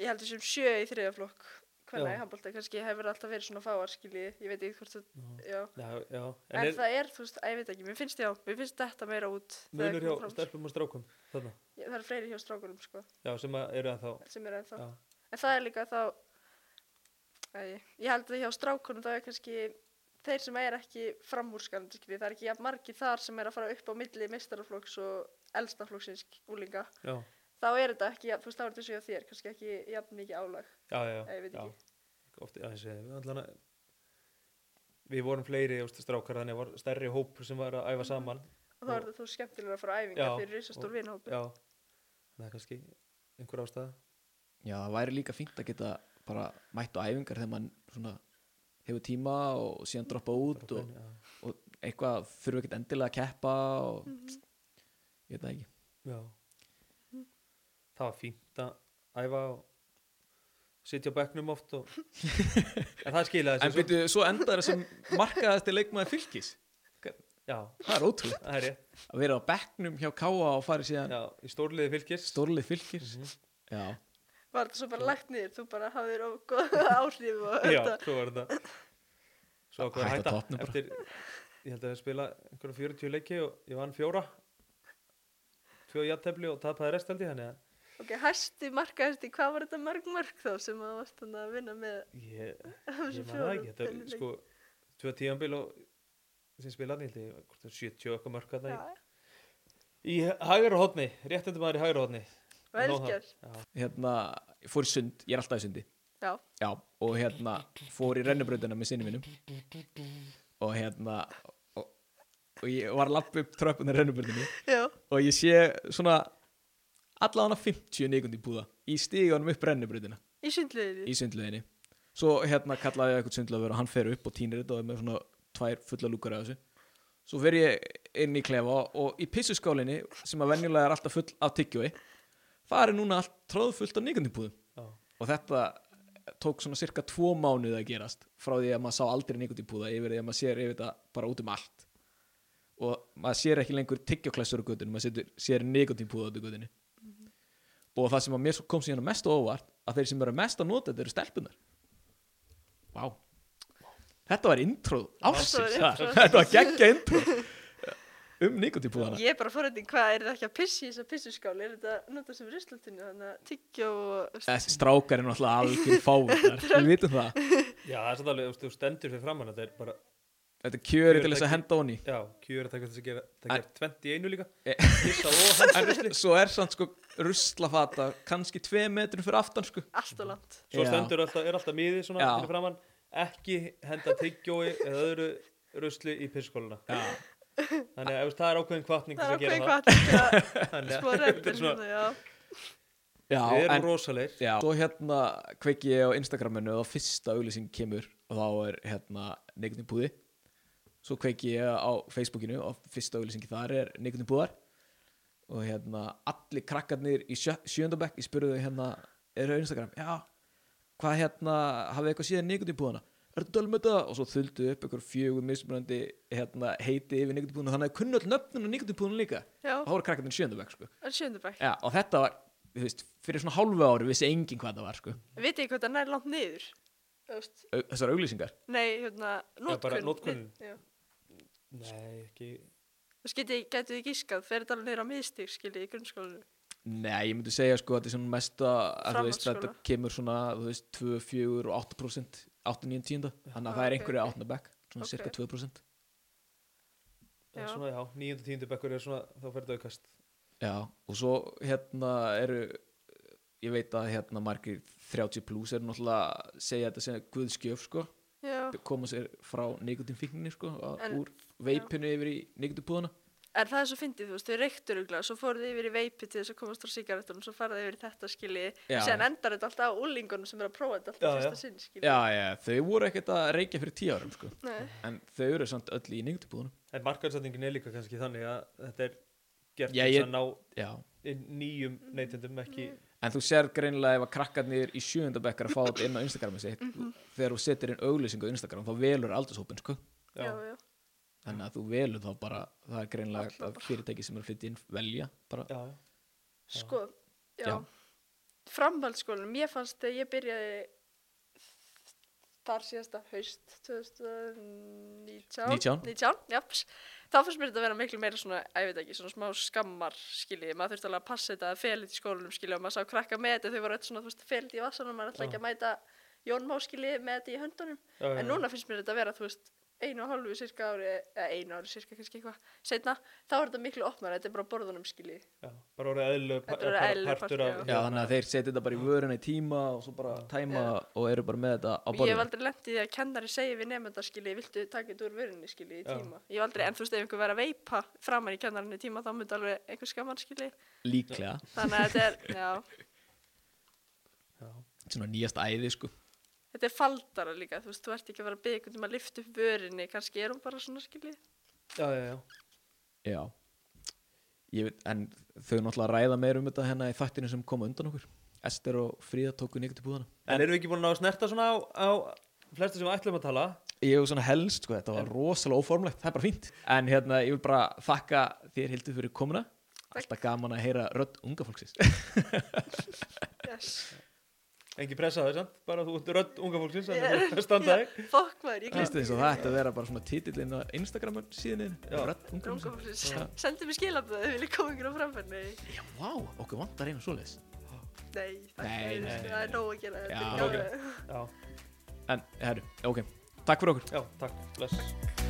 ég heldur sem sjö í þriðaflokk, hvernig handbólta, kannski hefur alltaf verið svona fáar skilji, ég veit ekki hvort það, já. já, já, En, en er það er, þú veist, að ég veit ekki, mér finnst já, mér finnst þetta meira út. kom hjá stelpum og strákum þarna, Það eru fleiri hjá strákunum, sko, já, sem eru ennþá sem eru ennþá. En það er líka þá, æ, ég held að hjá strákunum það er kannski þeir sem er ekki framúrskarandi, skilji, það er ekki jafn margir þar sem er að fara upp á milli meistaraflokks og elstaflokksins úlinga. já, Þá er þetta ekki, þú veist, þá er þetta svo hjá þér, kannski ekki jafn mikið álag, já, já, ég veit já. ekki. Oft, já, þessi, við, allan, að- við vorum fleiri þú veist, strákar þannig að var stærri hópur sem var að æfa saman Og þá er þetta þú skemmtilega að fara á æfingar Já, fyrir risastór og- vinahópi. já, það er kannski einhver ástæða Já, það væri líka fínt að geta bara mætt á æfingar þegar mann svona hefur tíma og síðan droppa út og, já, og eitthvað þurfa ekkert endilega að keppa og Mhm. ég veit það ekki já. Það var fínt að æfa og sitja á bekknum oft og... [LAUGHS] en það skilaði En byrju, svo endar þessum markaðasti leikmaður fylgis já, Það er ótrúlega það er rétt. Að vera á bekknum hjá Káa og fara síðan já, í stórliði fylgis stórlið fylgis Mhm. Já, Var þetta svo bara lagt niður, þú bara hafðir of góð [LAUGHS] áhrif og já, svo var þetta svo ákvað að Hætta. eftir ég held að ég spila einhverja 40 leiki og ég vann fjóra. Tvö jættefli og tapaði rest held ég þannig að Ok, hæsti markaðasti, hvað var þetta mörg mörg þá sem að varst að vinna með ég, ég man það ekki þetta er sko tvö tíambil og sem spilaði ég held það er 70 okkar mörg þarna Já, í, í hægra hótni, réttendum maður í hægra hótni velger. Já, hérna, ég fór í sund, ég er alltaf í sundi. Já, já, og hérna fór í rennubrautina með sinni mínum. Og hérna og, og ég var að lappa upp tröppunar rennubrautinu já, og ég sé svona allavega 50 neikundi búða í stíganum upp rennubrautina í sundliðinni. í sundleginni svo hérna kallaði ég eitthvað sundlegur og hann fer upp og týnir þetta og er með svona tvær fulla lúkar af þessu. Svo fer ég inn í klefa og í pissuskálinni sem að venjulega er alltaf full af tyggjói það er núna allt tróðfullt af neikundibúðum já, og þetta tók svona cirka tvo mánuði að gerast frá því að maður sá aldrei neikundibúða yfir því að maður sér yfir þetta bara út um allt. Og maður sér ekki lengur tyggjóklessur á göttinu, maður sér neikundibúða á göttinu og það sem að mér kom síðan mest óvart að þeir sem eru mest að nota þetta eru stelpunar Vá. Þetta var intro ársins. Þetta var geggja intro. Um nikotínpúðana Ég er bara forrætting, hvað er þetta ekki að pissi í þessa pissuskáli? Er þetta notað sem ruslutinu, þannig að tyggjó og... Þessi strákar er náttúrulega algjör fávitar [LAUGHS] Við vitum það. Já það er þú veist, þú stendur fyrir framann þetta er bara, Þetta er kjöri til þess að henda honni já, kjör að taka þess að gera það ger 20 í einu líka. Eh. En svo er samt sko ruslafata kannski tvei metrum fyrir aftan sko. Allt og langt. svo stendur alltaf, er alltaf miði svona fyrir framann ekki henda tyggjói eða öðru rusli í pisskóluna Já, þannig að það er ákveðin kvartning Það til er að ákveðin [LAUGHS] þetta reddin er svona, já. já við erum rosalegir. Svo hérna kveiki ég á Instagraminu og fyrsta auglýsing kemur og þá er hérna neikutin búði svo kveiki ég á Facebookinu og fyrsta auglýsingi þar er neikutin búðar. Og hérna allir krakkarnir í sjö, sjöndabæk ég spurði þau hérna, eru á Instagram? Já, hvað hérna, hafið eitthvað síðan neikutin búðana er þetta dölum þetta? Og svo þuldu upp einhver fjögur mismunandi hérna, heiti yfir neikutin búðana þannig að kunnu all nöfnun á neikutin búðana líka. Já, og þá voru krakkarnir í sjöndabæk sko. það er já, og þetta var, þú veist, fyrir svona hálfu ári vissi enginn hvað það var sko. Vitið ég hvað það nær langt niður? Þessar auglýsingar? Nei, hérna, notkun. Nei, ekki Þú getið gætið þið gískað, fer þetta alveg á miðstík, skiljið, í grunnskólinu. Nei, ég myndi segja sko að þetta er svona mesta að þú veist, þetta kemur svona, þú veist, 2, 4 og 8% 8, 9, 10 þannig að það er einhverju. 8 bekk svona Ok. cirka 2% Já. Já. Svona, já, níundu tíundu bekkur er svona, þá fer þetta aukast. Já, og svo hérna eru ég veit að hérna margir 30 plus eru náttúrulega að segja þetta sem guðskjöf sko. Koma sér frá nikotinfíkninni sko, að- En- úr veipinu yfir í nikotinpúðana En það er svo fyndið, þú veist, þau reyktur uglega, svo fóruð þið yfir í veipi til þess að komast á sigarettunum, svo farið þið yfir í þetta skilji, Já. sen endar þetta alltaf á úlingunum sem er að prófa þetta alltaf Já, fyrsta já. sinn, skilji. Já, já, þau voru ekkert að reykja fyrir 10 árum sko, Nei, en þau eru samt öll í nikotinpúðunum En markaðsætningin er líka kannski þannig að þetta er gert Já, þess að ná Já, nýjum neytendum ekki En þú sér greinilega ef að krakkarnir í sjöundabekkar að fá þetta inn á Instagrami sitt þegar þú setur inn auglýsingu á Instagram þá velur aldurshópin sko já, já. þannig að þú velur þá bara það er greinilega Alla að bara. fyrirtæki sem er að flytja inn velja bara Já, já. Sko, já. Já. Framhaldsskólanum, ég fannst þegar ég byrjaði þar síðasta haust 2019 19. 19, japs þá fannst mér þetta að vera miklu meira svona, ég veit ekki, svona smá skammar skiljið, maður þurfti alveg að passa þetta að felið í skólanum skiljið og maður sá krakka með þetta þau voru öll svona, þú veist, felið í vassanum maður ætla ekki að mæta Jón Má skiljið með þetta í höndunum. Já, já, en núna finnst mér þetta að vera, þú veist einu og hálfu cirka ári, eða einu ári cirka kannski eitthvað, setna, þá er þetta miklu opnar þetta er bara borðunum skiljið já. Bara orðið Þetta eðlilegur partur af Já, þannig að þeir setja þetta bara í vöruna í tíma og svo bara tæma og eru bara með þetta á og ég hef aldrei lendið því að kennari segi við nefnda skilji, viltu taka þetta úr vörunni skilji í Já. tíma. Ég hef aldrei, en þú veist ef einhver verið að veipa framan í kennarinni í tíma þá myndi alveg einhver skamman skilji. Líklega, þannig að þetta er, [LAUGHS] já, Já. svona nýjast æði sko þetta er faldara líka þú veist, þú ert ekki að vera einhvern um að lyfta upp vörinni kannski er hún bara svona skilji. Já, já, já. Já. Ég veit, en þau náttúrulega ræða meir um þetta hérna í þættinu sem koma undan okkur. Ester og Fríða tóku nýgt í búðana En erum við ekki búin að ná að snerta svona á, á flestu sem við ætlum að tala? Ég hef svona helst, sko, þetta var rosalega óformlegt, það er bara fínt. En hérna, ég vil bara þakka þér Hildur fyrir komuna. Alltaf gaman að heyra rödd unga fólksins. Yes. Engi pressa það, sant? Bara þú ert rödd unga fólksins, þannig að [LAUGHS] standa þig. Fokk maður, ég og það ætti að vera bara svona titillinn á Instagram síðan. Rödd unga fólksins. Sendi mér skilaböðu, vil ég koma ykkur á framfærni Já, vá, okkur vantar einu svoleiðis Nei, það Nei, er- nei, það er nóg að gera þetta Já. Já, En, herru, ok, takk fyrir okkur já, takk, bless.